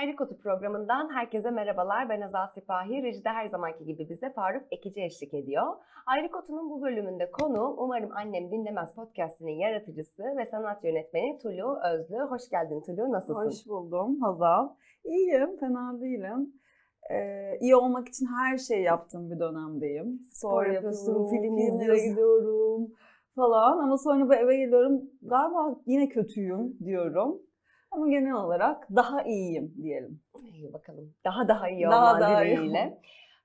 Ayrı Kotu programından herkese merhabalar. Ben Azal Sipahi. Rejide her zamanki gibi bize Faruk Ekici eşlik ediyor. Ayrı Kotu'nun bu bölümünde konu Umarım Annem Dinlemez podcastinin yaratıcısı ve sanat yönetmeni Tulu Özlü. Hoş geldin Tulu, nasılsın? Hoş buldum Hazal. İyiyim, fena değilim. Ee, iyi olmak için her şeyi yaptığım bir dönemdeyim. Spor yapıyorsun, film gidiyorum falan ama sonra bu eve geliyorum galiba yine kötüyüm diyorum. Ama genel olarak daha iyiyim diyelim. İyi bakalım. Daha daha iyi Daha olman daha iyi dileğiyle.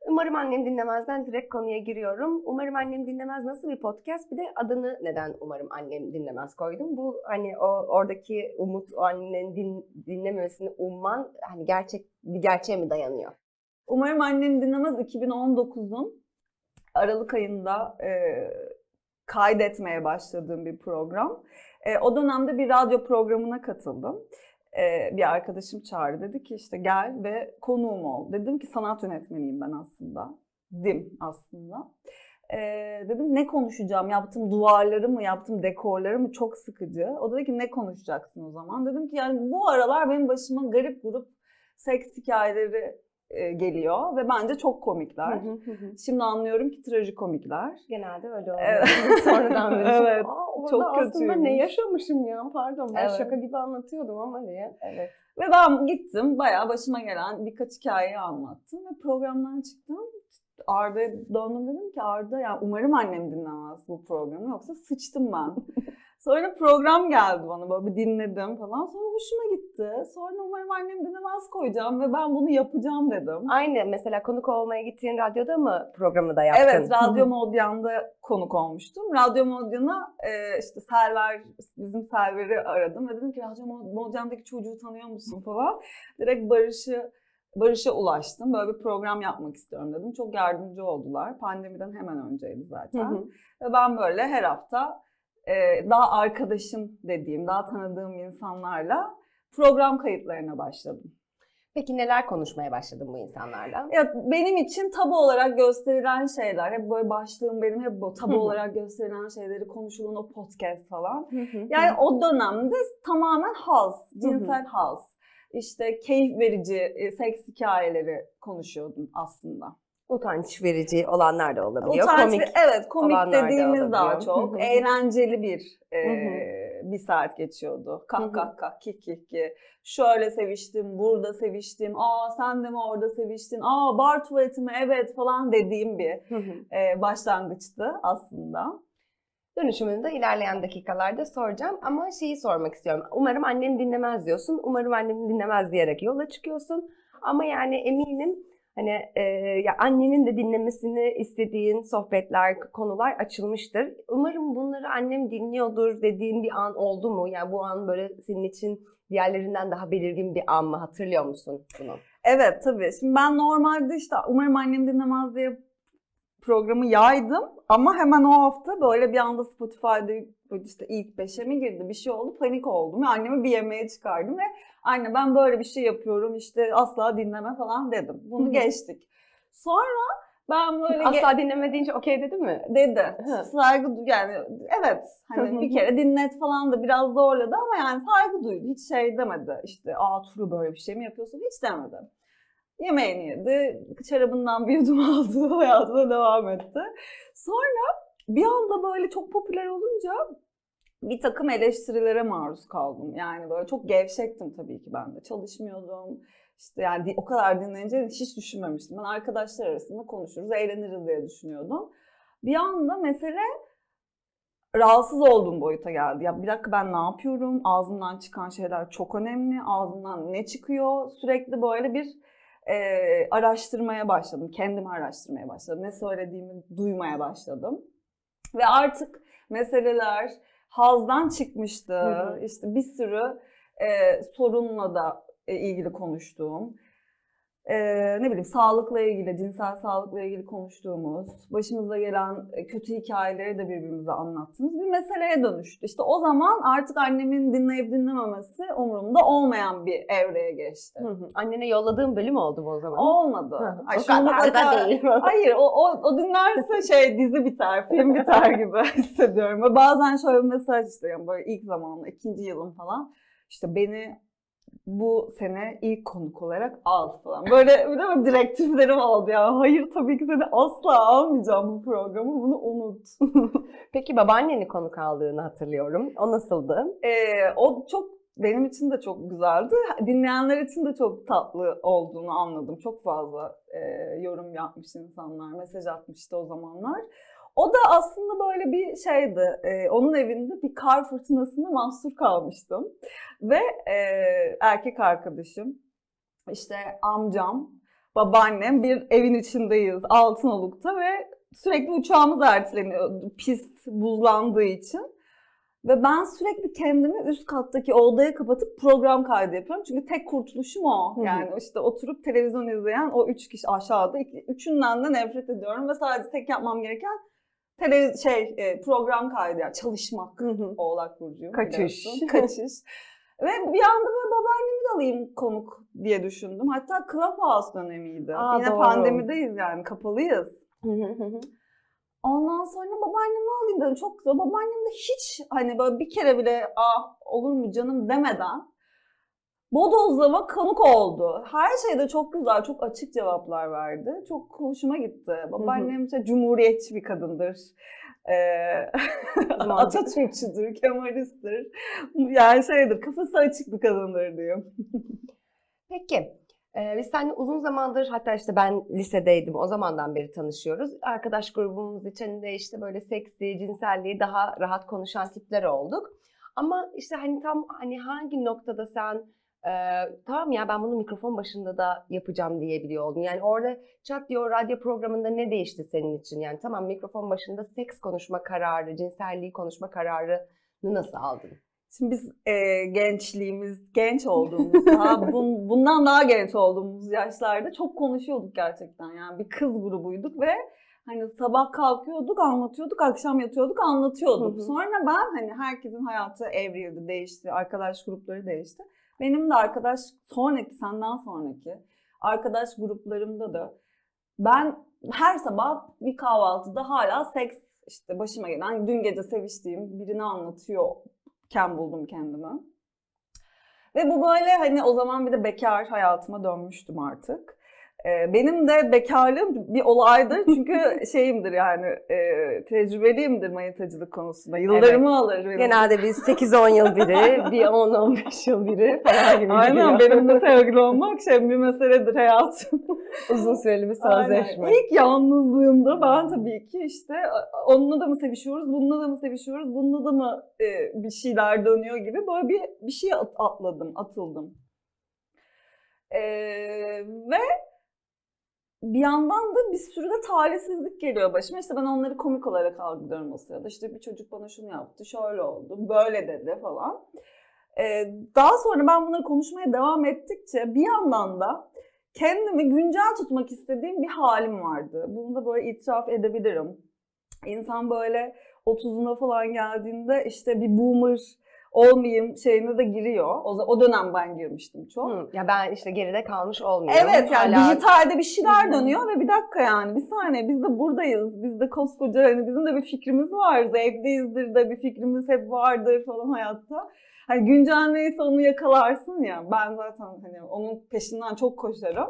Umarım Annem Dinlemez'den direkt konuya giriyorum. Umarım Annem Dinlemez nasıl bir podcast? Bir de adını neden Umarım Annem Dinlemez koydum? Bu hani o oradaki umut, o annenin din, dinlememesini umman hani gerçek bir gerçeğe mi dayanıyor? Umarım annem dinlemez 2019'un Aralık ayında e, kaydetmeye başladığım bir program. E, o dönemde bir radyo programına katıldım. E, bir arkadaşım çağırdı dedi ki işte gel ve konuğum ol. Dedim ki sanat yönetmeniyim ben aslında. Dim aslında. E, dedim ne konuşacağım? Yaptığım duvarları mı, yaptığım dekorları mı çok sıkıcı. O da dedi ki ne konuşacaksın o zaman? Dedim ki yani bu aralar benim başıma garip grup seks hikayeleri geliyor ve bence çok komikler. Şimdi anlıyorum ki trajikomikler. Genelde öyle oluyor. Evet. Sonradan böyle. Evet, Aa, orada çok aslında kötüymüş. ne yaşamışım ya pardon ben Evet. şaka gibi anlatıyordum ama diye. Evet. Ve ben gittim bayağı başıma gelen birkaç hikayeyi anlattım ve programdan çıktım. Arda'ya döndüm dedim ki Arda ya umarım annem dinlemez bu programı yoksa sıçtım ben. Sonra program geldi bana böyle bir dinledim falan. Sonra hoşuma gitti. Sonra umarım annem dinlemez koyacağım ve ben bunu yapacağım dedim. Aynı mesela konuk olmaya gittiğin radyoda mı programı da yaptın? Evet, Radyo Modyan'da konuk olmuştum. Radyo Modyan'a e, işte Selver, bizim Selver'i aradım ve dedim ki Radyo Mod- Modyan'daki çocuğu tanıyor musun falan. Direkt Barış'ı Barış'a ulaştım. Böyle bir program yapmak istiyorum dedim. Çok yardımcı oldular. Pandemiden hemen önceydi Hı zaten. hı. Ve ben böyle her hafta daha arkadaşım dediğim, daha tanıdığım insanlarla program kayıtlarına başladım. Peki neler konuşmaya başladın bu insanlarla? Ya benim için tabu olarak gösterilen şeyler, hep böyle başlığım benim hep bu tabu olarak gösterilen şeyleri konuşulan o podcast falan. Yani Yani o dönemde tamamen haz, cinsel haz. İşte keyif verici e, seks hikayeleri konuşuyordum aslında. Utanç verici olanlar da olabiliyor. Utanç Komik. ve- evet komik olanlar da dediğimiz daha çok. Hı hı. Eğlenceli bir e, bir saat geçiyordu. Kah kah kah kik kik kik. Şöyle seviştim, burada seviştim. Aa sen de mi orada seviştin? Aa bar tuvaleti mi? Evet falan dediğim bir e, başlangıçtı aslında. Dönüşümünü de ilerleyen dakikalarda soracağım ama şeyi sormak istiyorum. Umarım annem dinlemez diyorsun. Umarım annem dinlemez diyerek yola çıkıyorsun. Ama yani eminim hani e, ya annenin de dinlemesini istediğin sohbetler, konular açılmıştır. Umarım bunları annem dinliyordur dediğin bir an oldu mu? Yani bu an böyle senin için diğerlerinden daha belirgin bir an mı? Hatırlıyor musun bunu? Evet tabii. Şimdi ben normalde işte umarım annem dinlemez diye programı yaydım ama hemen o hafta böyle bir anda Spotify'da işte ilk beşe mi girdi bir şey oldu panik oldum annemi bir yemeğe çıkardım ve anne ben böyle bir şey yapıyorum işte asla dinleme falan dedim. Bunu geçtik. Sonra ben böyle Asla dinleme deyince okey dedi mi? dedi. Saygı yani evet hani bir kere dinlet falan da biraz zorladı ama yani saygı duydu. Hiç şey demedi işte aa Turu böyle bir şey mi yapıyorsun hiç demedi. Yemeğini yedi, şarabından bir yudum aldı, hayatına devam etti. Sonra bir anda böyle çok popüler olunca bir takım eleştirilere maruz kaldım. Yani böyle çok gevşektim tabii ki ben de. Çalışmıyordum. İşte yani o kadar dinleyince hiç düşünmemiştim. Ben arkadaşlar arasında konuşuruz, eğleniriz diye düşünüyordum. Bir anda mesele rahatsız olduğum boyuta geldi. Ya bir dakika ben ne yapıyorum? Ağzımdan çıkan şeyler çok önemli. Ağzımdan ne çıkıyor? Sürekli böyle bir e, araştırmaya başladım. Kendimi araştırmaya başladım. Ne söylediğimi duymaya başladım. Ve artık meseleler hazdan çıkmıştı. Hı hı. İşte bir sürü e, sorunla da e, ilgili konuştuğum, e, ne bileyim sağlıkla ilgili, cinsel sağlıkla ilgili konuştuğumuz, başımıza gelen e, kötü hikayeleri de birbirimize anlattığımız bir meseleye dönüştü. İşte o zaman artık annemin dinleyip dinlememesi umurumda olmayan bir evreye geçti. Hı hı. Annene yolladığın bölüm oldu mu o zaman? Olmadı. Hı hı. Ay, o kadar da değil. Hayır o, o, o dinlerse şey dizi biter, film biter gibi hissediyorum. Ve bazen şöyle bir mesaj işte yani böyle ilk zamanla ikinci yılım falan işte beni bu sene ilk konuk olarak al falan. Böyle değil mi direktiflerim oldu ya. Hayır tabii ki seni asla almayacağım bu programı. Bunu unut. Peki babaanneni konuk aldığını hatırlıyorum. O nasıldı? Ee, o çok benim için de çok güzeldi. Dinleyenler için de çok tatlı olduğunu anladım. Çok fazla e, yorum yapmış insanlar, mesaj atmıştı o zamanlar. Aslında böyle bir şeydi. e, onun evinde bir kar fırtınasına mahsur kalmıştım. Ve e, erkek arkadaşım, işte amcam, babaannem bir evin içindeyiz Altınoluk'ta ve sürekli uçağımız erteleniyor pist buzlandığı için. Ve ben sürekli kendimi üst kattaki odaya kapatıp program kaydı yapıyorum. Çünkü tek kurtuluşum o. Yani işte oturup televizyon izleyen o üç kişi aşağıda. iki- Üçünden de nefret ediyorum. Ve sadece tek yapmam gereken televiz şey e, program kaydı yani çalışmak. Oğlak Burcu'yum. Kaçış. biliyorsun. Kaçış. Ve bir anda böyle babaannemi de alayım konuk diye düşündüm. Hatta Clubhouse dönemiydi. Aa, Yine doğru. pandemideyiz yani kapalıyız. Ondan sonra babaannemi alayım dedim. Çok güzel. Babaannem de hiç hani böyle bir kere bile ah olur mu canım demeden bodozlama konuk oldu. Her şeyde çok güzel, çok açık cevaplar verdi. Çok hoşuma gitti. Babaannem işte cumhuriyetçi bir kadındır. Ee, Atatürkçüdür, Kemalisttir. Yani şeydir, kafası açık bir kadındır diyeyim. Peki. e, biz seninle uzun zamandır hatta işte ben lisedeydim o zamandan beri tanışıyoruz. Arkadaş grubumuz içinde işte böyle seksi, cinselliği daha rahat konuşan tipler olduk. Ama işte hani tam hani hangi noktada sen e, tamam ya ben bunu mikrofon başında da yapacağım diyebiliyor oldun. Yani orada çat diyor radyo programında ne değişti senin için? Yani tamam mikrofon başında seks konuşma kararı, cinselliği konuşma kararını nasıl aldın? Şimdi biz e, gençliğimiz, genç olduğumuz, daha bun- bundan daha genç olduğumuz yaşlarda çok konuşuyorduk gerçekten. Yani bir kız grubuyduk ve hani sabah kalkıyorduk, anlatıyorduk, akşam yatıyorduk, anlatıyorduk. Hı hı. Sonra ben hani herkesin hayatı evrildi, değişti, arkadaş grupları değişti. Benim de arkadaş sonraki, senden sonraki arkadaş gruplarımda da ben her sabah bir kahvaltıda hala seks işte başıma gelen dün gece seviştiğim birini anlatıyorken buldum kendimi. Ve bu böyle hani o zaman bir de bekar hayatıma dönmüştüm artık. Benim de bekarlığım bir olaydır çünkü şeyimdir yani e, tecrübeliyimdir manitacılık konusunda. Yıllarımı alır benim. Genelde biz 8-10 yıl biri, bir 10-15 yıl biri falan gibi Aynen gidiyor. benimle sevgili olmak şey bir meseledir hayatım. Uzun süreli bir sözleşme. İlk yalnızlığımda ben tabii ki işte onunla da mı sevişiyoruz, bununla da mı sevişiyoruz, bununla da mı e, bir şeyler dönüyor gibi böyle bir bir şey at- atladım, atıldım. Ee, ve bir yandan da bir sürü de talihsizlik geliyor başıma. İşte ben onları komik olarak algılıyorum o sırada. İşte bir çocuk bana şunu yaptı, şöyle oldu, böyle dedi falan. Ee, daha sonra ben bunları konuşmaya devam ettikçe bir yandan da kendimi güncel tutmak istediğim bir halim vardı. Bunu da böyle itiraf edebilirim. İnsan böyle 30'una falan geldiğinde işte bir boomer olmayayım şeyine de giriyor. O, o dönem ben girmiştim çok. Hı, ya ben işte geride kalmış olmuyorum. Evet yani Hala- dijitalde bir şeyler dönüyor ve bir dakika yani bir saniye biz de buradayız. Biz de koskoca hani bizim de bir fikrimiz var. Zevkliyizdir de bir fikrimiz hep vardır falan hayatta. Hani güncel neyse onu yakalarsın ya. Ben zaten hani onun peşinden çok koşarım.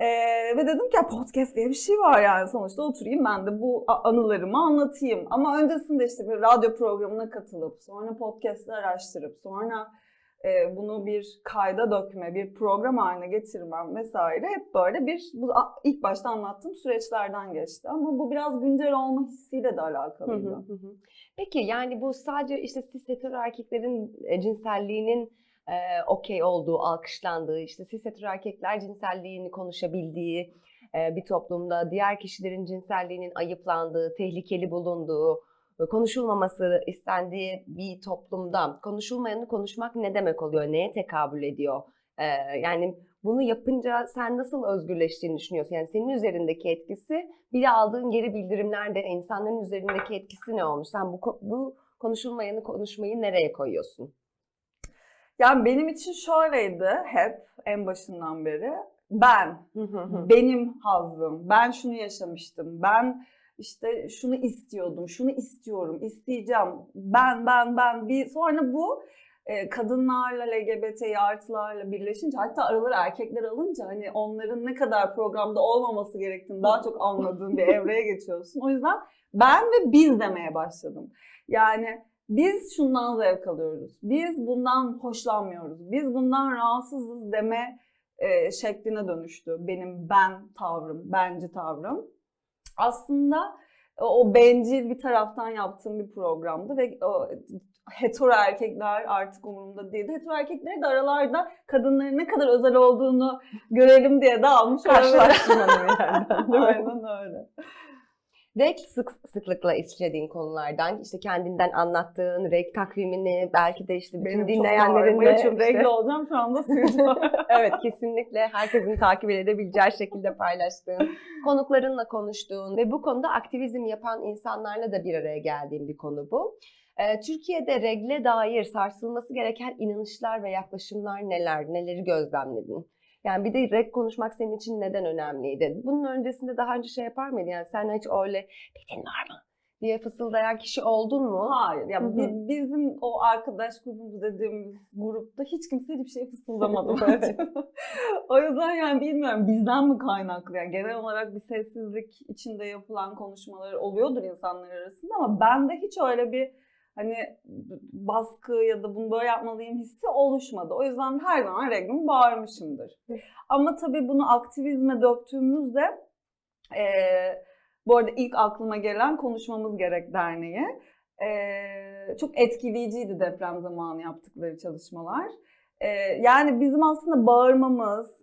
Ee, ve dedim ki "Ya podcast diye bir şey var yani sonuçta oturayım ben de bu anılarımı anlatayım. Ama öncesinde işte bir radyo programına katılıp sonra podcast'ı araştırıp sonra e, bunu bir kayda dökme, bir program haline getirmem vesaire hep böyle bir bu ilk başta anlattığım süreçlerden geçti. Ama bu biraz güncel olma hissiyle de hı, alakalıydı. hı hı. Peki yani bu sadece işte cis erkeklerin e, cinselliğinin e, okey olduğu, alkışlandığı, işte cis hetero erkekler cinselliğini konuşabildiği e, bir toplumda diğer kişilerin cinselliğinin ayıplandığı, tehlikeli bulunduğu, e, konuşulmaması istendiği bir toplumda konuşulmayanı konuşmak ne demek oluyor? Neye tekabül ediyor? Ee, yani bunu yapınca sen nasıl özgürleştiğini düşünüyorsun? Yani senin üzerindeki etkisi bir de aldığın geri bildirimlerde insanların üzerindeki etkisi ne olmuş? Sen bu, bu konuşulmayanı konuşmayı nereye koyuyorsun? Yani benim için şöyleydi hep en başından beri. Ben, benim hazzım, ben şunu yaşamıştım, ben işte şunu istiyordum, şunu istiyorum, isteyeceğim, ben, ben, ben. Bir, sonra bu e, kadınlarla, LGBT artılarla birleşince hatta araları erkekler alınca hani onların ne kadar programda olmaması gerektiğini daha çok anladığın bir evreye geçiyorsun. O yüzden ben ve biz demeye başladım. Yani biz şundan zevk alıyoruz, biz bundan hoşlanmıyoruz, biz bundan rahatsızız deme e, şekline dönüştü benim ben tavrım, bence tavrım. Aslında o, o bencil bir taraftan yaptığım bir programdı ve o hetero erkekler artık umurumda değildi. Hetero erkekleri de aralarda kadınların ne kadar özel olduğunu görelim diye de almış değil mi? Aynen öyle. Reg sık sıklıkla işlediğin konulardan, işte kendinden anlattığın reg takvimini, belki de işte bütün dinleyenlerin de... Çok işte- renkli olacağım şu anda evet kesinlikle herkesin takip edebileceği şekilde paylaştığın, konuklarınla konuştuğun ve bu konuda aktivizm yapan insanlarla da bir araya geldiğin bir konu bu. Ee, Türkiye'de regle dair sarsılması gereken inanışlar ve yaklaşımlar neler, neleri gözlemledin? Yani bir de reg konuşmak senin için neden önemliydi? Bunun öncesinde daha önce şey yapar mıydın? Yani sen hiç öyle bedin var mı? diye fısıldayan kişi oldun mu? Hayır. Ya hı. bi- bizim o arkadaş grubumuz dediğimiz grupta hiç kimse hiçbir şey fısıldamadı bence. o yüzden yani bilmiyorum bizden mi kaynaklı? Yani genel olarak bir sessizlik içinde yapılan konuşmalar oluyordur insanlar arasında ama bende hiç öyle bir hani baskı ya da bunu böyle yapmalıyım hissi oluşmadı. O yüzden her zaman reglimi bağırmışımdır. Ama tabii bunu aktivizme döktüğümüzde eee bu arada ilk aklıma gelen Konuşmamız Gerek Derneği. Ee, çok etkileyiciydi deprem zamanı yaptıkları çalışmalar. Ee, yani bizim aslında bağırmamız,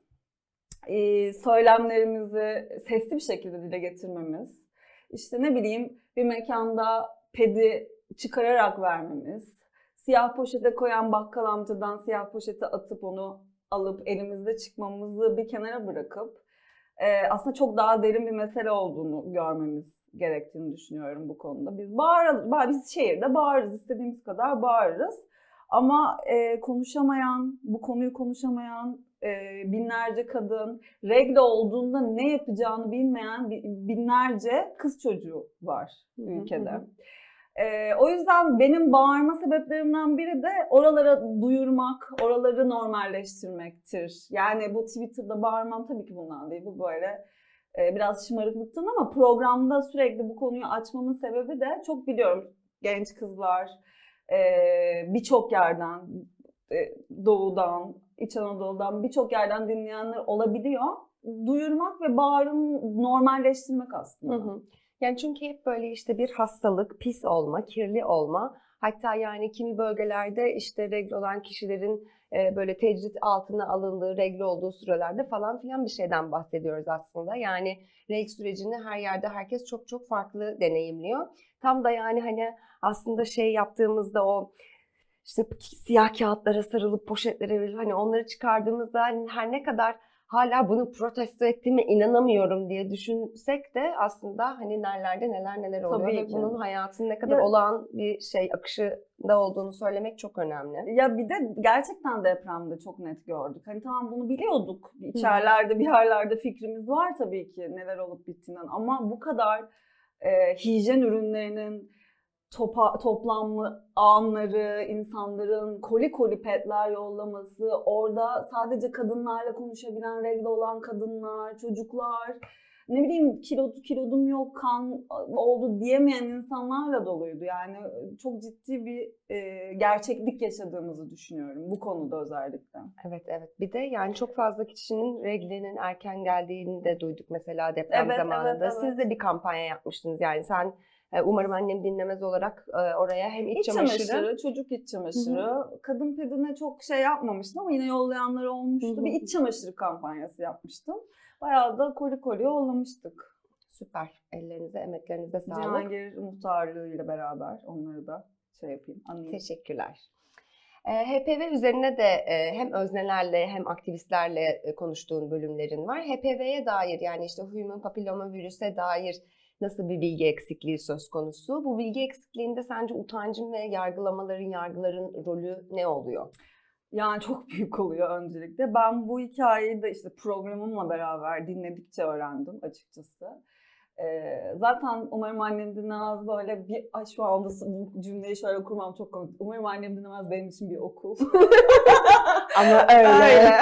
e, söylemlerimizi sesli bir şekilde dile getirmemiz, işte ne bileyim bir mekanda pedi çıkararak vermemiz, siyah poşete koyan bakkal amcadan siyah poşete atıp onu alıp elimizde çıkmamızı bir kenara bırakıp e, aslında çok daha derin bir mesele olduğunu görmemiz gerektiğini düşünüyorum bu konuda. Biz bağır, bağır biz şehirde bağırırız, istediğimiz kadar bağırırız. Ama e, konuşamayan, bu konuyu konuşamayan e, binlerce kadın, regle olduğunda ne yapacağını bilmeyen bi- binlerce kız çocuğu var ülkede. hı hı. Ee, o yüzden benim bağırma sebeplerimden biri de oralara duyurmak, oraları normalleştirmektir. Yani bu Twitter'da bağırmam tabii ki bundan değil. Bu böyle e, biraz şımarıklıktan ama programda sürekli bu konuyu açmamın sebebi de çok biliyorum genç kızlar e, birçok yerden, e, doğudan, İç Anadolu'dan birçok yerden dinleyenler olabiliyor. Duyurmak ve bağırın normalleştirmek aslında. Hı hı. Yani çünkü hep böyle işte bir hastalık, pis olma, kirli olma. Hatta yani kimi bölgelerde işte regl olan kişilerin e, böyle tecrit altına alındığı, regl olduğu sürelerde falan filan bir şeyden bahsediyoruz aslında. Yani regl sürecini her yerde herkes çok çok farklı deneyimliyor. Tam da yani hani aslında şey yaptığımızda o işte siyah kağıtlara sarılıp poşetlere verilip hani onları çıkardığımızda hani her ne kadar hala bunu protesto ettiğime inanamıyorum diye düşünsek de aslında hani nerelerde neler neler oluyor Tabii ve ki. bunun hayatın ne kadar Ya- olağan bir şey akışında olduğunu söylemek çok önemli. Ya bir de gerçekten depremde çok net gördük. Hani tamam bunu biliyorduk. İçerlerde bir yerlerde fikrimiz var tabii ki neler olup bittiğinden. Ama bu kadar e, hijyen ürünlerinin topa, toplanma anları, insanların koli koli petler yollaması, orada sadece kadınlarla konuşabilen regle olan kadınlar, çocuklar, ne bileyim kilo, kilodum yok, kan oldu diyemeyen insanlarla doluydu. Yani çok ciddi bir e, gerçeklik yaşadığımızı düşünüyorum bu konuda özellikle. Evet evet. Bir de yani çok fazla kişinin reglinin erken geldiğini de duyduk mesela deprem Evet, zamanında. evet, evet. Siz de bir kampanya yapmıştınız yani sen umarım annem dinlemez olarak e, oraya hem iç, İç çamaşırı, çamaşırı, çocuk iç çamaşırı. Kadın pedine çok şey yapmamıştım ama yine yollayanlar olmuştu. Hı hı. Bir iç çamaşırı kampanyası yapmıştım. Bayağı da koli koli yollamıştık. Süper. Ellerinize, emeklerinize sağlık. Cihangir muhtarlığıyla beraber onları da şey yapayım, anayım. Teşekkürler. Ee, HPV üzerine de e, hem öznelerle hem aktivistlerle e, konuştuğun bölümlerin var. HPV'ye dair yani işte human papilloma virüse dair nasıl bir bilgi eksikliği söz konusu? Bu bilgi eksikliğinde sence utancın ve yargılamaların, yargıların rolü ne oluyor? Yani çok büyük oluyor öncelikle. Ben bu hikayeyi de işte programımla beraber dinledikçe öğrendim açıkçası. Ee, zaten umarım annem dinlemez böyle bir ay şu anda bu cümleyi şöyle kurmam çok komik. Umarım annem dinlemez benim için bir okul. Ama Öyle.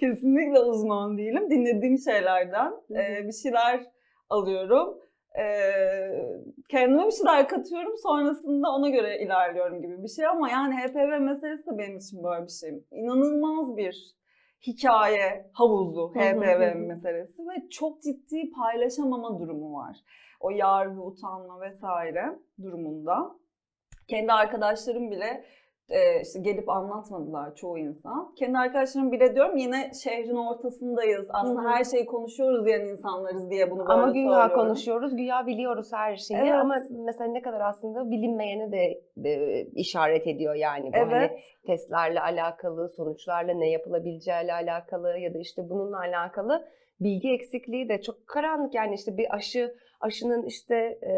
Kesinlikle uzman değilim. Dinlediğim şeylerden e, bir şeyler alıyorum. E, kendime bir şeyler katıyorum. Sonrasında ona göre ilerliyorum gibi bir şey. Ama yani HPV meselesi de benim için böyle bir şey. İnanılmaz bir hikaye havuzu HPV meselesi ve çok ciddi paylaşamama durumu var. O yargı, utanma vesaire durumunda. Kendi arkadaşlarım bile e, işte gelip anlatmadılar çoğu insan. Kendi arkadaşlarım bile diyorum yine şehrin ortasındayız. Aslında Hı hı. her şeyi konuşuyoruz diyen insanlarız diye bunu böyle Ama güya söylüyorum. konuşuyoruz, güya biliyoruz her şeyi Evet. ama mesela ne kadar aslında bilinmeyene de e, işaret ediyor yani bu hani Evet. testlerle alakalı, sonuçlarla ne yapılabileceğiyle alakalı ya da işte bununla alakalı bilgi eksikliği de çok karanlık yani işte bir aşı aşının işte e,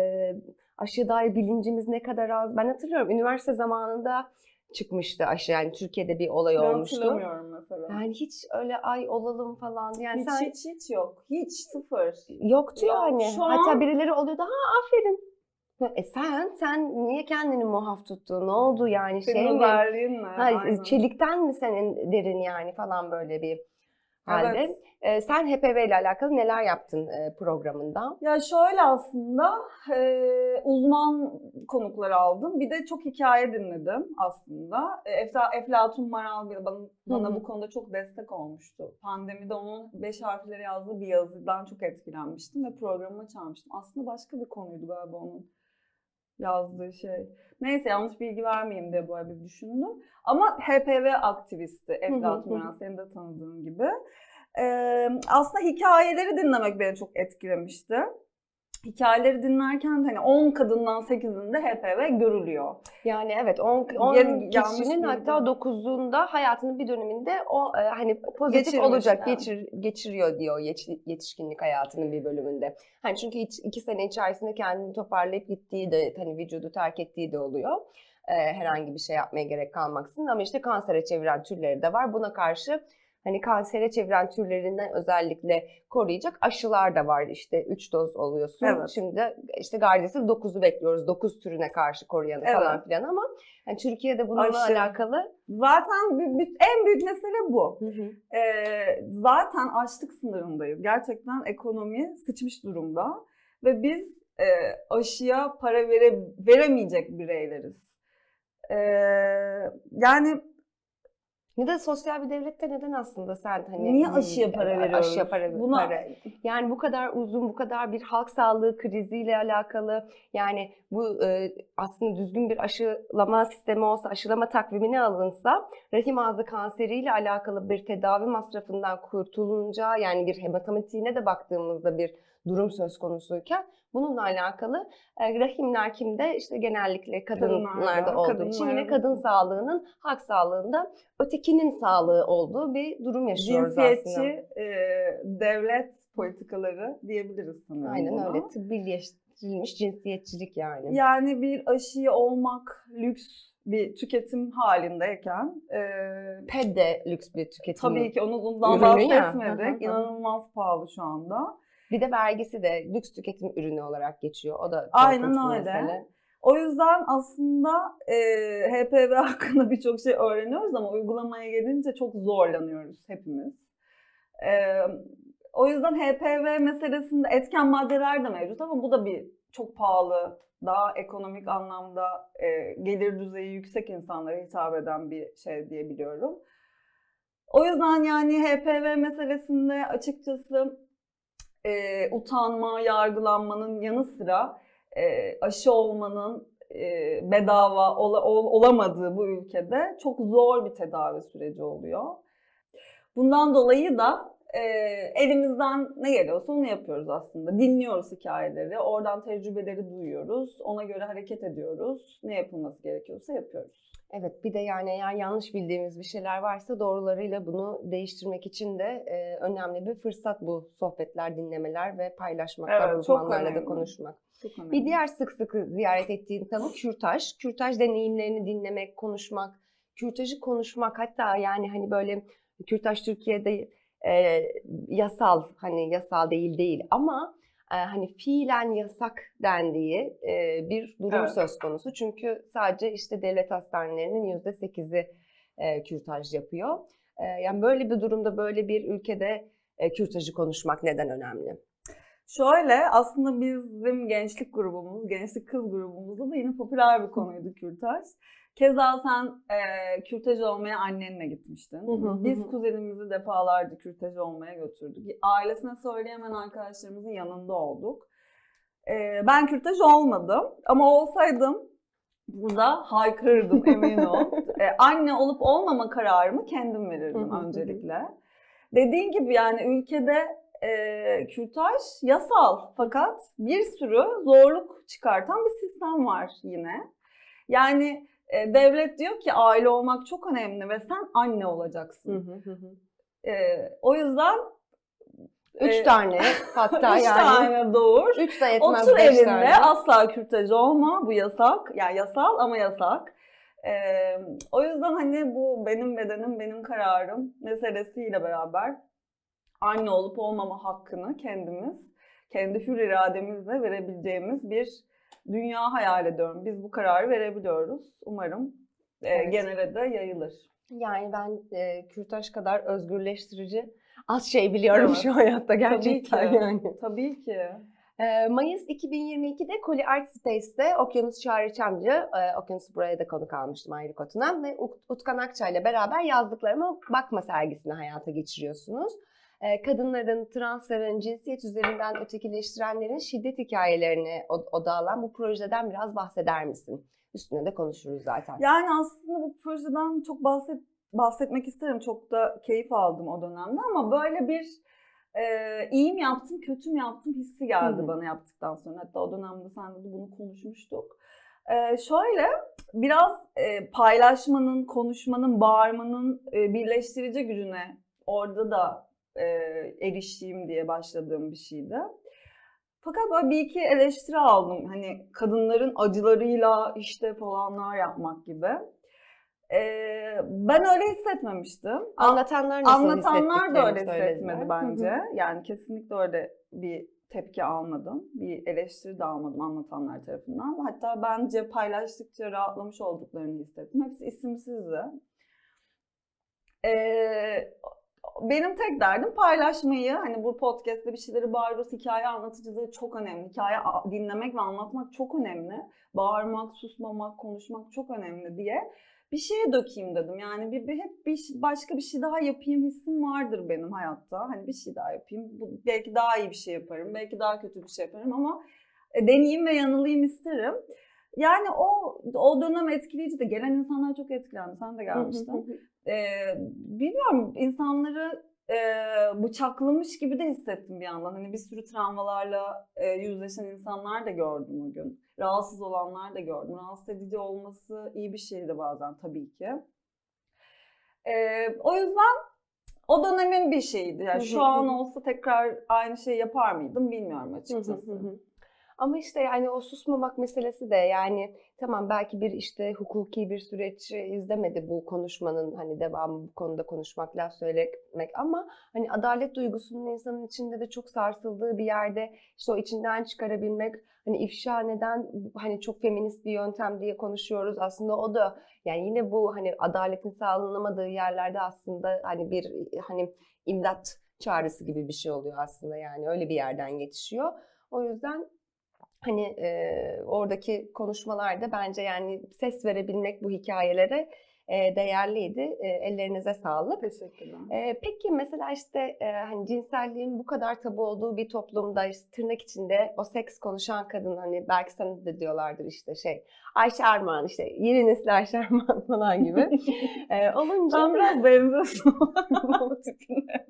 aşıya dair bilincimiz ne kadar az. Ben hatırlıyorum üniversite zamanında çıkmıştı aşı yani Türkiye'de bir olay Ben olmuştu. hatırlamıyorum mesela. Yani hiç öyle ay olalım falan yani hiç, sen hiç hiç yok. Hiç sıfır. Yoktu Yok, yani. şu Hatta an- birileri oluyordu. Ha aferin. E sen sen niye kendini muhaf tuttun? Ne oldu yani Senin şey mi? Ha, Aynen. çelikten mi senin derin yani falan böyle bir halde. Evet. E, sen HPV ile alakalı neler yaptın e, programında? Ya şöyle aslında e, uzman konuklar aldım. Bir de çok hikaye dinledim aslında. E, Efla, Eflatun Maral bana, bana Hı bu konuda çok destek olmuştu. Pandemide onun beş harfleri yazdığı bir yazıdan çok etkilenmiştim ve programıma çağırmıştım. Aslında başka bir konuydu galiba onun yazdığı şey. Neyse yanlış bilgi vermeyeyim diye böyle bir düşündüm. Ama HPV aktivisti Eflatun. Maral senin de tanıdığın gibi. Ee, aslında hikayeleri dinlemek beni çok etkilemişti. Hikayeleri dinlerken hani 10 kadından 8'inde HPV görülüyor. Yani evet 10 10 Yani yanlış kişinin hatta 9'unda hayatının bir döneminde o e, hani pozitif Geçirmiş, olacak, evet. geçir, geçiriyor diyor yetiş- yetişkinlik hayatının bir bölümünde. Hani çünkü hiç iki sene içerisinde kendini toparlayıp gittiği de hani vücudu terk ettiği de oluyor. E, herhangi bir şey yapmaya gerek kalmaksızın ama işte kansere çeviren türleri de var. Buna karşı hani kansere çeviren türlerinden özellikle koruyacak aşılar da var. İşte 3 doz oluyorsun. Evet. Şimdi işte Gardasil 9'u bekliyoruz. 9 türüne karşı koruyanı Evet. falan filan ama yani Türkiye'de bununla Aşı. alakalı Zaten en büyük mesele bu. Ee, zaten açlık sınırındayız. Gerçekten ekonomi sıçmış durumda. Ve biz e, aşıya para vere, veremeyecek bireyleriz. Ee, yani Ne de sosyal bir devlette neden aslında sen hani niye aşıya para veriyoruz? Aşıya para, Buna, para. Yani bu kadar uzun, bu kadar bir halk sağlığı kriziyle alakalı yani bu e, aslında düzgün bir aşılama sistemi olsa, aşılama takvimine alınsa rahim ağzı kanseriyle alakalı bir tedavi masrafından kurtulunca yani bir matematiğine de baktığımızda bir durum söz konusuyken bununla alakalı e, rahimler kimde? işte genellikle kadınlarda, olduğu için yine kadın sağlığının halk sağlığında ötekinin sağlığı olduğu bir durum yaşıyoruz cinsiyetçi aslında. e, devlet politikaları diyebiliriz sanırım Aynen buna. öyle. Tıbbileştirilmiş cinsiyetçilik yani. Yani bir aşıyı olmak lüks bir tüketim halindeyken e, PED de lüks bir tüketim. tabii ki onu bundan ya. bahsetmedik. Hı. İnanılmaz pahalı şu anda. Bir de vergisi de lüks tüketim ürünü olarak geçiyor. O da Aynen öyle. mesele. O yüzden aslında e, HPV hakkında birçok şey öğreniyoruz ama uygulamaya gelince çok zorlanıyoruz hepimiz. E, o yüzden HPV meselesinde etken maddeler de mevcut ama bu da bir çok pahalı, daha ekonomik anlamda e, gelir düzeyi yüksek insanlara hitap eden bir şey diye biliyorum. O yüzden yani HPV meselesinde açıkçası e, utanma, yargılanmanın yanı sıra e, aşı olmanın e, bedava ola- ol- olamadığı bu ülkede çok zor bir tedavi süreci oluyor. Bundan dolayı da e, elimizden ne geliyorsa onu yapıyoruz aslında. Dinliyoruz hikayeleri, oradan tecrübeleri duyuyoruz, ona göre hareket ediyoruz. Ne yapılması gerekiyorsa yapıyoruz. Evet bir de yani eğer yanlış bildiğimiz bir şeyler varsa doğrularıyla bunu değiştirmek için de e, önemli bir fırsat bu sohbetler, dinlemeler ve paylaşmaklar, Evet, uzmanlarla da konuşmak. Çok önemli. Bir diğer sık sık ziyaret ettiğim tanı kürtaj. Kürtaj deneyimlerini dinlemek, konuşmak, kürtajı konuşmak hatta yani hani böyle kürtaj Türkiye'de e, yasal hani yasal değil değil ama hani fiilen yasak dendiği bir durum Evet. söz konusu. Çünkü sadece işte devlet hastanelerinin yüzde sekizi kürtaj yapıyor. Yani böyle bir durumda böyle bir ülkede kürtajı konuşmak neden önemli? Şöyle aslında bizim gençlik grubumuz, gençlik kız grubumuzda da yine popüler bir konuydu kürtaj. Keza sen e, kürtaj olmaya annenle gitmiştin. Hı hı hı Biz hı. kuzenimizi defalarca kürtaj olmaya götürdük. Ailesine söyleyemeyen arkadaşlarımızın yanında olduk. E, ben kürtaj olmadım ama olsaydım burada haykırırdım emin ol. E, anne olup olmama kararımı kendim verirdim hı hı hı. öncelikle. Dediğin gibi yani ülkede e, kürtaj yasal fakat bir sürü zorluk çıkartan bir sistem var yine. Yani e, devlet diyor ki aile olmak çok önemli ve sen anne olacaksın. E, o yüzden Üç e, tane hatta üç yani. tane doğur. Üç de yetmez Otur evinde tane. asla kürtaj olma bu yasak. Yani yasal ama yasak. E, o yüzden hani bu benim bedenim benim kararım meselesiyle beraber anne olup olmama hakkını kendimiz kendi hür irademizle verebileceğimiz bir dünya hayal ediyorum. Biz bu kararı verebiliyoruz. Umarım e, Evet. genele de yayılır. Yani ben e, kürtaj kadar özgürleştirici az şey biliyorum Evet. şu hayatta gerçekten ki. yani. Tabii ki. E, Mayıs 2022'de Koli Art Space'te Okyanus Çağrı Çamcı, e, Okyanus buraya da konuk almıştım ayrı kotuna ve Ut- Utkan Akçay ile beraber yazdıklarıma bakma sergisini hayata geçiriyorsunuz. Kadınların, transların, cinsiyet üzerinden ötekileştirenlerin şiddet hikayelerini od- odağı alan bu projeden biraz bahseder misin? Üstüne de konuşuruz zaten. Yani aslında bu projeden çok bahset bahsetmek isterim. Çok da keyif aldım o dönemde ama böyle bir e, iyi mi yaptım, kötü mü yaptım hissi geldi Hı bana yaptıktan sonra. Hatta o dönemde seninle de bunu konuşmuştuk. E, şöyle biraz e, paylaşmanın, konuşmanın, bağırmanın e, birleştirici gücüne orada da e, erişeyim diye başladığım bir şeydi. Fakat böyle bir iki eleştiri aldım. Hani kadınların acılarıyla işte falanlar yapmak gibi. Ee, ben öyle hissetmemiştim. Anlatanlar nasıl Anlatanlar da öyle hissetmedi bence. Hı hı. Yani kesinlikle öyle bir tepki almadım. Bir eleştiri de almadım anlatanlar tarafından. Hatta bence paylaştıkça rahatlamış olduklarını hissettim. Hepsi isimsizdi. Ee, benim tek derdim paylaşmayı. Hani bu podcast'te bir şeyleri bağırıyoruz. Hikaye anlatıcılığı çok önemli. Hikaye dinlemek ve anlatmak çok önemli. Bağırmak, susmamak, konuşmak çok önemli diye bir şeye dökeyim dedim. Yani bir, bir hep bir başka bir şey daha yapayım hissim vardır benim hayatta. Hani bir şey daha yapayım. Bu, belki daha iyi bir şey yaparım. Belki daha kötü bir şey yaparım ama e, deneyeyim ve yanılayım isterim. Yani o o dönem etkileyici de gelen insanlar çok etkilendi. Sen de gelmiştin. Ee, bilmiyorum insanları e, bıçaklamış gibi de hissettim bir yandan. Hani bir sürü travmalarla e, yüzleşen insanlar da gördüm o gün. Rahatsız olanlar da gördüm. Rahatsız edici olması iyi bir şeydi bazen tabii ki. Ee, o yüzden o dönemin bir şeyiydi. Yani şu an olsa tekrar aynı şeyi yapar mıydım bilmiyorum açıkçası. Ama işte yani o susmamak meselesi de yani tamam belki bir işte hukuki bir süreç izlemedi bu konuşmanın hani devamı bu konuda konuşmak, laf söylemek ama hani adalet duygusunun insanın içinde de çok sarsıldığı bir yerde işte o içinden çıkarabilmek hani ifşa neden hani çok feminist bir yöntem diye konuşuyoruz aslında o da yani yine bu hani adaletin sağlanamadığı yerlerde aslında hani bir hani imdat çağrısı gibi bir şey oluyor aslında yani öyle bir yerden yetişiyor. O yüzden hani e, oradaki konuşmalarda bence yani ses verebilmek bu hikayelere e, değerliydi. E, ellerinize sağlık. Teşekkürler. E, peki mesela işte e, hani cinselliğin bu kadar tabu olduğu bir toplumda işte tırnak içinde o seks konuşan kadın hani belki sana da diyorlardır işte şey Ayşe Armağan işte yeni nesil Ayşe Armağan falan gibi. e, olunca Sen biraz benziyorsun o tipine.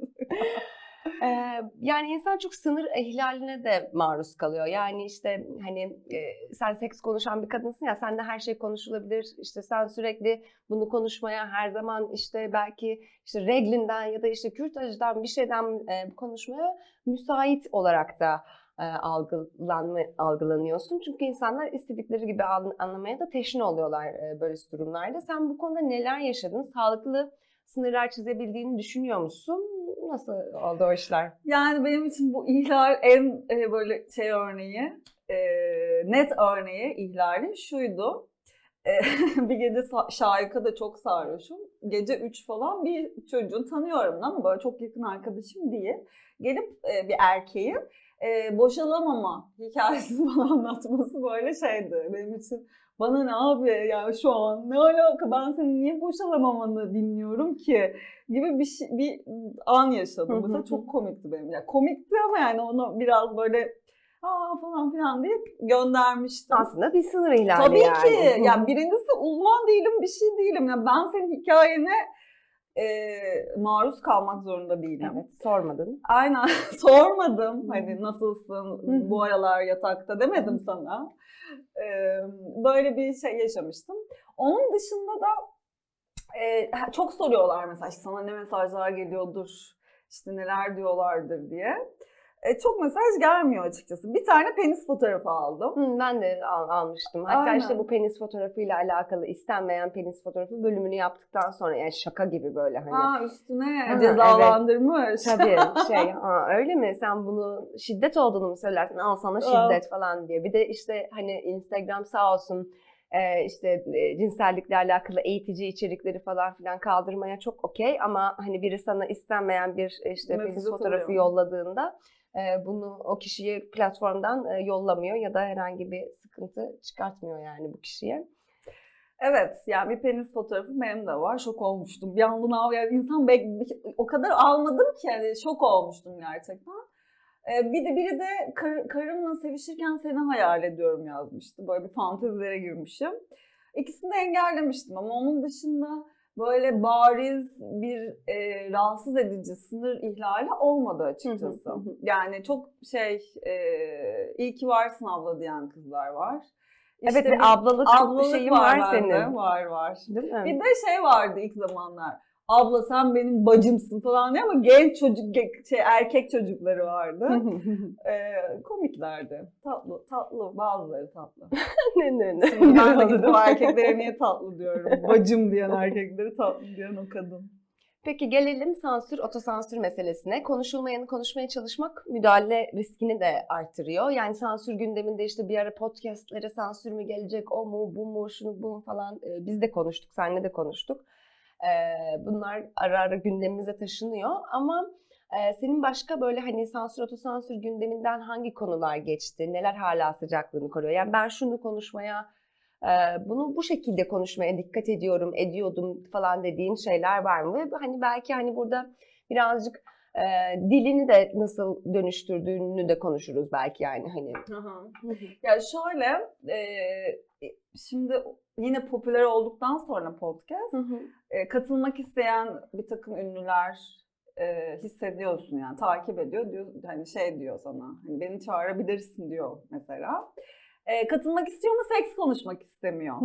Ee, yani insan çok sınır ihlaline de maruz kalıyor. Yani işte hani e, sen seks konuşan bir kadınsın ya sende her şey konuşulabilir. İşte sen sürekli bunu konuşmaya her zaman işte belki işte reglinden ya da işte kürtajdan bir şeyden e, konuşmaya müsait olarak da e, algılanma, algılanıyorsun. Çünkü insanlar istedikleri gibi an- anlamaya da teşne oluyorlar e, böyle durumlarda. Sen bu konuda neler yaşadın? Sağlıklı sınırlar çizebildiğini düşünüyor musun? Nasıl oldu o işler? Yani benim için bu ihlal en e, böyle şey örneği, e, net örneği ihlalin şuydu. E, bir gece Şahika çok sarhoşum. Gece 3 falan bir çocuğu tanıyorum ama böyle çok yakın arkadaşım değil. Gelip bir erkeğin e, boşalamama hikayesi falan anlatması böyle şeydi benim için. Bana ne abi ya şu an ne alaka ben senin niye boşalamamanı dinliyorum ki gibi bir şey, bir an yaşadım. Mesela çok komikti benim. Ya komikti ama yani onu biraz böyle aa falan filan deyip göndermiştim. Aslında bir sınır ihlali Tabii yani. ki. Hı. Ya birincisi uzman değilim, bir şey değilim. Ya ben senin hikayene e, maruz kalmak zorunda değilim. Evet, sormadın. Aynen sormadım hani nasılsın bu aralar yatakta demedim sana. Ee, böyle bir şey yaşamıştım. Onun dışında da e, çok soruyorlar mesela işte sana ne mesajlar geliyordur, işte neler diyorlardır diye. E, çok mesaj gelmiyor açıkçası. Bir tane penis fotoğrafı aldım. Hı, ben de al- almıştım. Hatta Aynen. işte bu penis fotoğrafıyla alakalı istenmeyen penis fotoğrafı bölümünü yaptıktan sonra yani şaka gibi böyle hani. Ha üstüne Ha, cezalandırmış. Tabii şey ha, öyle mi sen bunu şiddet olduğunu mu söylersin al sana şiddet falan diye. Bir de işte hani Instagram sağ olsun e, işte e, cinsellikle alakalı eğitici içerikleri falan filan kaldırmaya çok okey ama hani biri sana istenmeyen bir e, işte Mesaj penis fotoğrafı yolladığında bunu o kişiye platformdan yollamıyor ya da herhangi bir sıkıntı çıkartmıyor yani bu kişiye. Evet yani bir penis fotoğrafı benim de var. Şok olmuştum. Bir anda av yani insan bek- o kadar almadım ki yani şok olmuştum gerçekten. Bir de biri de kar- karımla sevişirken seni hayal ediyorum yazmıştı. Böyle bir fantezilere girmişim. İkisini de engellemiştim ama onun dışında böyle bariz bir e, rahatsız edici sınır ihlali olmadı açıkçası. Yani çok şey e, iyi ki varsın abla diyen kızlar var. evet İşte bir bir- ablalık, Ablalık şeyin var, var, senin. Var var. Değil mi? Bir de şey vardı ilk zamanlar. Abla sen benim bacımsın falan diye ama genç çocuk şey erkek çocukları vardı. ee, komiklerdi. Tatlı tatlı bazıları tatlı. ne ne ne. Şimdi ben de gidip erkeklere niye tatlı diyorum. Bacım diyen erkekleri tatlı diyen o kadın. Peki gelelim sansür, otosansür meselesine. Konuşulmayanı konuşmaya çalışmak müdahale riskini de artırıyor. Yani sansür gündeminde işte bir ara podcastlere sansür mü gelecek, o mu, bu mu, şunu bu mu falan e, biz de konuştuk, seninle de konuştuk. Bunlar ara ara gündemimize taşınıyor ama senin başka böyle hani sansür, otosansür gündeminden hangi konular geçti, neler hala sıcaklığını koruyor? Yani ben şunu konuşmaya bunu bu şekilde konuşmaya dikkat ediyorum, ediyordum falan dediğin şeyler var mı? Hani belki hani burada birazcık e, dilini de nasıl dönüştürdüğünü de konuşuruz belki yani hani. Ya şöyle e, şimdi yine popüler olduktan sonra podcast e, katılmak isteyen bir takım ünlüler e, hissediyorsun yani takip ediyor diyor hani şey diyor sana hani beni çağırabilirsin diyor mesela. E, katılmak istiyor ama seks konuşmak istemiyor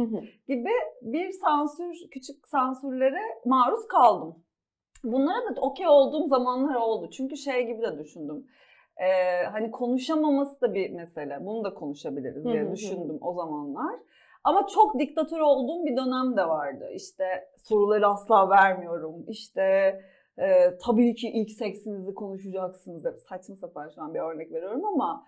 gibi bir sansür küçük sansürlere maruz kaldım. Bunlara da okey olduğum zamanlar oldu. Çünkü şey gibi de düşündüm. E, hani konuşamaması da bir mesele. Bunu da konuşabiliriz diye düşündüm o zamanlar. Ama çok diktatör olduğum bir dönem de vardı. İşte soruları asla vermiyorum. İşte e, tabii ki ilk seksinizi konuşacaksınız. Saçma sapan şu an bir örnek veriyorum ama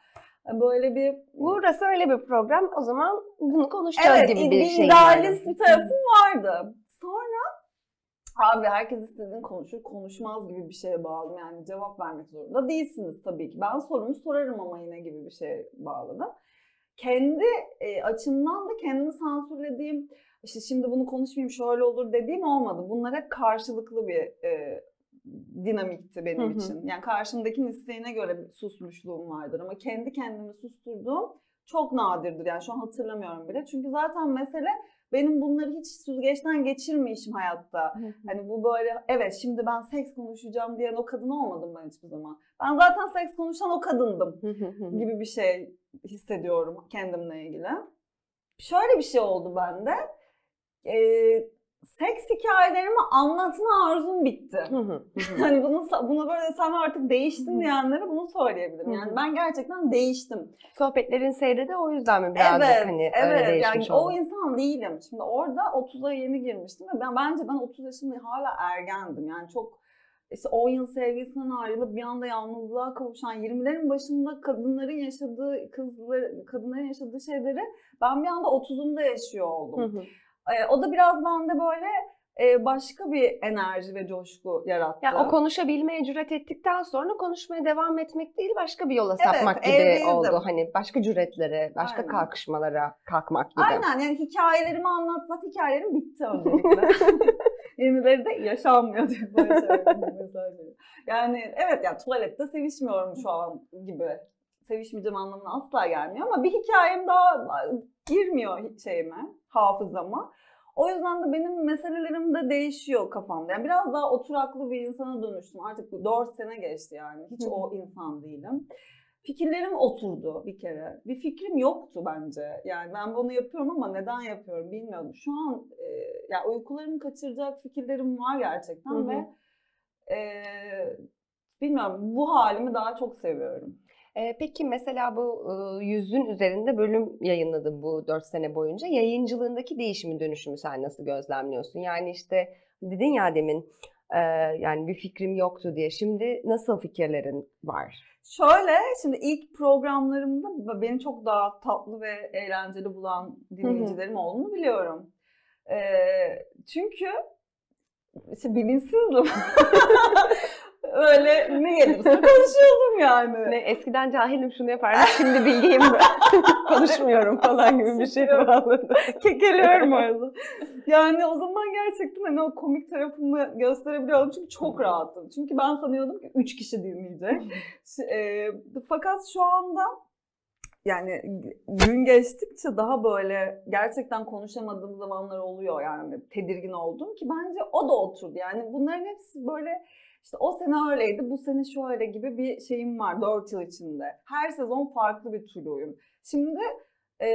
böyle bir Burası öyle bir program o zaman bunu konuşacağız evet, gibi bir şey. idealist yani. bir tarafım vardı. Sonra abi herkes istediğini konuşur, konuşmaz gibi bir şeye bağladım. Yani cevap vermek zorunda değilsiniz tabii ki. Ben sorumu sorarım ama yine gibi bir şeye bağladım. Kendi e, açımdan da kendimi sansürlediğim, işte şimdi bunu konuşmayayım şöyle olur dediğim olmadı. Bunlara karşılıklı bir e, dinamikti benim Hı hı. için. Yani karşımdakinin isteğine göre susmuşluğum vardır ama kendi kendimi susturduğum çok nadirdir. Yani şu an hatırlamıyorum bile. Çünkü zaten mesele benim bunları hiç süzgeçten geçirmeyişim hayatta. Hani bu böyle evet şimdi ben seks konuşacağım diyen o kadın olmadım ben hiçbir zaman. Ben zaten seks konuşan o kadındım gibi bir şey hissediyorum kendimle ilgili. Şöyle bir şey oldu bende. Ee, seks hikayelerimi anlatma arzum bitti. hani bunu bunu böyle sen artık değiştin diyenlere bunu söyleyebilirim. Yani ben gerçekten değiştim. Sohbetlerin seyri de o yüzden mi birazcık evet, hani evet. öyle yani değişmiş o oldu? insan değilim. Şimdi orada 30'a yeni girmiştim ve ben bence ben 30 yaşında hala ergendim. Yani çok işte 10 yıl sevgisinden ayrılıp bir anda yalnızlığa kavuşan 20'lerin başında kadınların yaşadığı kızlar kadınların yaşadığı şeyleri ben bir anda 30'umda yaşıyor oldum. Ee, o da biraz bende böyle e, başka bir enerji ve coşku yarattı. Yani o konuşabilmeye cüret ettikten sonra konuşmaya devam etmek değil başka bir yola Evet, sapmak gibi evrildim. oldu. Hani başka cüretlere, başka Aynen. kalkışmalara kalkmak gibi. Aynen yani hikayelerimi anlatmak hikayelerim bitti öncelikle. Yenileri de yaşanmıyor diye. Yani evet yani tuvalette sevişmiyorum şu an gibi. Sevişmeyeceğim anlamına asla gelmiyor ama bir hikayem daha girmiyor şeyime, hafızama. O yüzden de benim meselelerim de değişiyor kafamda. Yani biraz daha oturaklı bir insana dönüştüm. Artık 4 sene geçti yani. Hiç o insan değilim. Fikirlerim oturdu bir kere. Bir fikrim yoktu bence. Yani ben bunu yapıyorum ama neden yapıyorum bilmiyorum. Şu an e, yani uykularımı kaçıracak fikirlerim var gerçekten Hı hı. ve e, bilmiyorum bu halimi daha çok seviyorum. Peki mesela bu e, yüzün üzerinde bölüm yayınladın bu 4 sene boyunca. Yayıncılığındaki değişimi dönüşümü sen nasıl gözlemliyorsun? Yani işte dedin ya demin e, yani bir fikrim yoktu diye. Şimdi nasıl fikirlerin var? Şöyle şimdi ilk programlarımda beni çok daha tatlı ve eğlenceli bulan dinleyicilerim olduğunu biliyorum. Çünkü işte bilinçsizdim. Öyle ne gelirse konuşuyordum yani. Ne, eskiden cahilim şunu yapardım, şimdi bilgiyim konuşmuyorum falan gibi bir şey bağladı. Kekeliyorum orada. Yani o zaman gerçekten hani o komik tarafımı gösterebiliyordum çünkü çok rahattım. Çünkü ben sanıyordum ki üç kişi dinleyecek. E, fakat şu anda yani gün geçtikçe daha böyle gerçekten konuşamadığım zamanlar oluyor yani tedirgin oldum ki bence o da oturdu. Yani bunların hepsi böyle işte o sene öyleydi, bu sene şöyle gibi bir şeyim var 4 yıl içinde. Her sezon farklı bir türlüyüm. Şimdi e,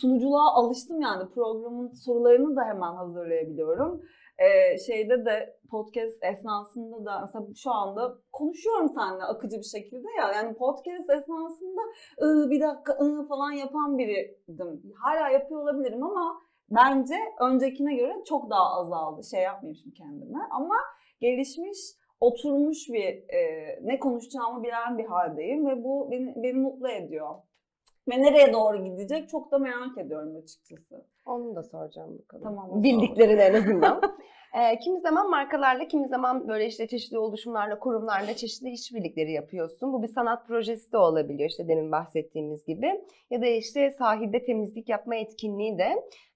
sunuculuğa alıştım yani programın sorularını da hemen hazırlayabiliyorum. E, şeyde de podcast esnasında da mesela şu anda konuşuyorum seninle akıcı bir şekilde ya yani podcast esnasında "Iı, bir dakika ıı" falan yapan biriydim. Hala yapıyor olabilirim ama bence öncekine göre çok daha azaldı. Şey yapmayayım şimdi kendime ama gelişmiş, oturmuş bir e, ne konuşacağımı bilen bir haldeyim ve bu beni, beni mutlu ediyor. Ve nereye doğru gidecek çok da merak ediyorum açıkçası. Onu da soracağım bakalım. Tamam, Bildiklerini en azından. Ee, kimi zaman markalarla, kimi zaman böyle işte çeşitli oluşumlarla, kurumlarla çeşitli işbirlikleri yapıyorsun. Bu bir sanat projesi de olabiliyor işte demin bahsettiğimiz gibi. Ya da işte sahilde temizlik yapma etkinliği de.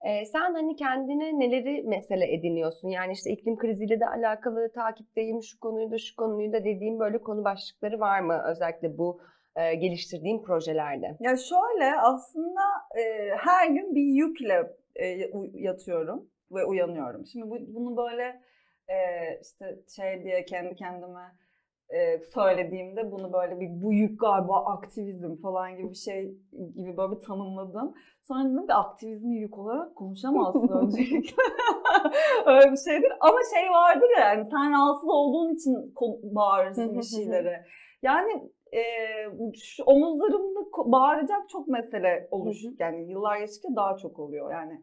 Ee, sen hani kendine neleri mesele ediniyorsun? Yani işte iklim kriziyle de alakalı takipteyim, şu konuyu da şu konuyu da dediğim böyle konu başlıkları var mı? Özellikle bu e, geliştirdiğin projelerde. Ya şöyle aslında e, her gün bir yükle e, yatıyorum ve uyanıyorum. Şimdi bu, bunu böyle e, işte şey diye kendi kendime e, söylediğimde bunu böyle bir bu yük galiba aktivizm falan gibi bir şey gibi böyle bir tanımladım. Sonra dedim ki aktivizmi yük olarak konuşamazsın öncelikle. Öyle bir şeydir. Ama şey vardır ya yani sen rahatsız olduğun için bağırırsın bir şeylere. Yani e, şu omuzlarımda bağıracak çok mesele oluş. Yani yıllar geçtikçe daha çok oluyor. Yani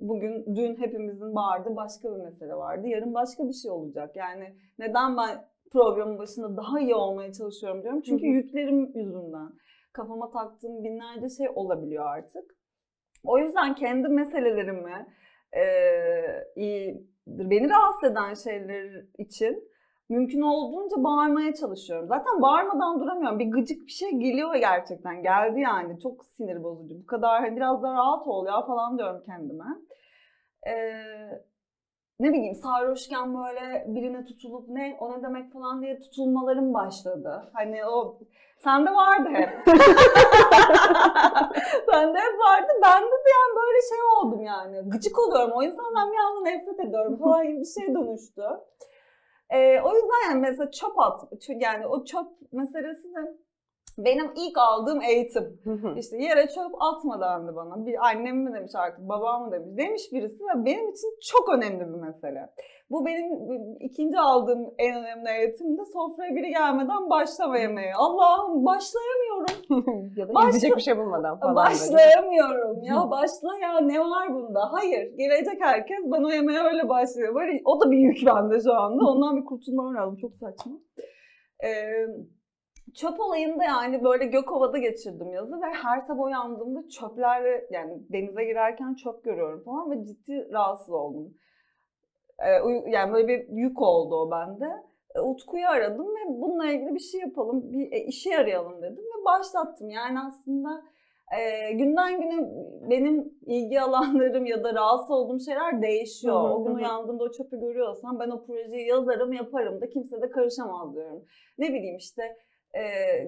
bugün dün hepimizin bağırdığı başka bir mesele vardı. Yarın başka bir şey olacak. Yani neden ben programın başında daha iyi olmaya çalışıyorum diyorum. Çünkü yüklerim yüzünden kafama taktığım binlerce şey olabiliyor artık. O yüzden kendi meselelerimi, e, iyi- beni rahatsız eden şeyler için mümkün olduğunca bağırmaya çalışıyorum. Zaten bağırmadan duramıyorum. Bir gıcık bir şey geliyor gerçekten. Geldi yani. Çok sinir bozucu. Bu kadar hani biraz daha rahat ol ya falan diyorum kendime. Ee, ne bileyim sarhoşken böyle birine tutulup ne o ne demek falan diye tutulmalarım başladı. Hani o sende vardı hep. sende hep vardı. Bende de yani böyle şey oldum yani. Gıcık oluyorum. O insandan bir anda nefret ediyorum falan gibi bir şey dönüştü. Ee, o yüzden yani mesela çöp at. Yani o çöp meselesi de benim ilk aldığım eğitim. İşte yere çöp atma dendi bana. Bir annem mi demiş artık, babam mı demiş. Demiş birisi ve benim için çok önemli bir mesele. Bu benim ikinci aldığım en önemli eğitim de sofraya biri gelmeden başlama yemeğe. Allah'ım başlayamıyorum. ya da Başla- bir şey bulmadan falan. böyle. Başlayamıyorum ya. Başla ya ne var bunda? Hayır. Gelecek herkes ben o yemeğe öyle başlıyor. Böyle, o da bir yük bende şu anda. Ondan bir kurtulmam lazım. Çok saçma. Ee, çöp olayında yani böyle Gökova'da geçirdim yazı ve her sabah uyandığımda çöplerle yani denize girerken çöp görüyorum falan ve ciddi rahatsız oldum. Yani böyle bir yük oldu o bende. E, Utku'yu aradım ve bununla ilgili bir şey yapalım, bir e, işe arayalım dedim ve başlattım. Yani aslında e, günden güne benim ilgi alanlarım ya da rahatsız olduğum şeyler değişiyor. O gün uyandığımda o çöpü görüyorsam ben o projeyi yazarım, yaparım da kimse de karışamaz diyorum. Ne bileyim işte e,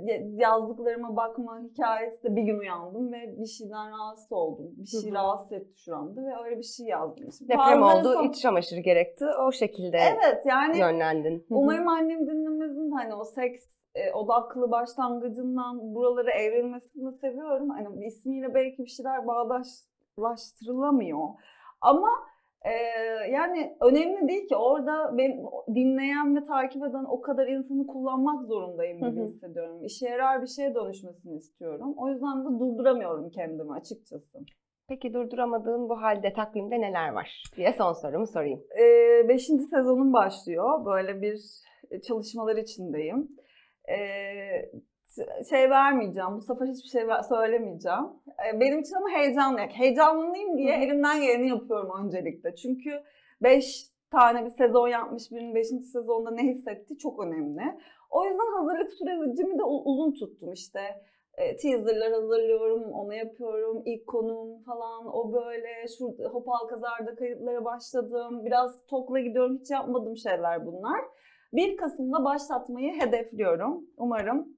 ya- yazdıklarıma bakma hikayesi de bir gün uyandım ve bir şeyden rahatsız oldum. Bir şey Hı hı. rahatsız etti şuramda ve öyle bir şey yazdım. Şimdi Deprem oldu, son- iç çamaşır gerekti. O şekilde Evet yani yönlendin. Umarım annem dinlemezin hani o seks e, odaklı başlangıcından buralara evrilmesini seviyorum. Hani ismiyle belki bir şeyler bağdaşlaştırılamıyor. Ama e, yani önemli değil ki orada ben dinleyen ve takip eden o kadar insanı kullanmak zorundayım gibi hissediyorum. İşe yarar bir şeye dönüşmesini istiyorum. O yüzden de durduramıyorum kendimi açıkçası. Peki durduramadığın bu halde takvimde neler var diye son sorumu sorayım. Ee, beşinci sezonum başlıyor. Böyle bir çalışmalar içindeyim. Ee, şey vermeyeceğim. Bu sefer hiçbir şey söylemeyeceğim. Ee, benim için ama heyecanlı. Heyecanlıyım diye elimden geleni yapıyorum öncelikle. Çünkü beş tane bir sezon yapmış birinin beşinci sezonda ne hissettiği çok önemli. O yüzden hazırlık sürecimi de uzun tuttum işte. E, teaserlar hazırlıyorum, onu yapıyorum, ilk konum falan, o böyle, şu Hopal Kazar'da kayıtlara başladım, biraz TOK'la gidiyorum, hiç yapmadığım şeyler bunlar. 1 Kasım'da başlatmayı hedefliyorum. Umarım e,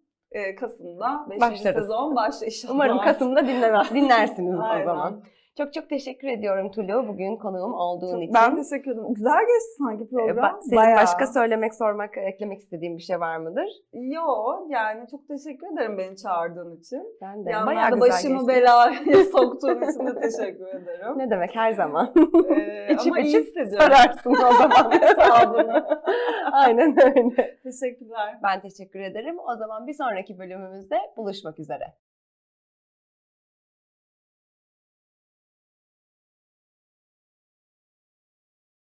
Kasım'da 5. Başlarız. sezon başlar inşallah. Umarım Kasım'da dinleme, dinlersiniz o zaman. Çok çok teşekkür ediyorum Tulu bugün konuğum olduğun Çok- için. Ben teşekkür ederim. Güzel geçti sanki Ee, program. ba- Senin Bayağı. başka söylemek, sormak, eklemek istediğin bir şey var mıdır? Yo yani çok teşekkür ederim beni çağırdığın için. Ben de yandan bayağı da güzel başımı geçti. belaya soktuğun için de teşekkür ederim. Ne demek her zaman. Ee, İçip ama iyi içip. Sorarsın o zaman. Hesabını. Aynen öyle. Teşekkürler. Ben teşekkür ederim. O zaman bir sonraki bölümümüzde buluşmak üzere.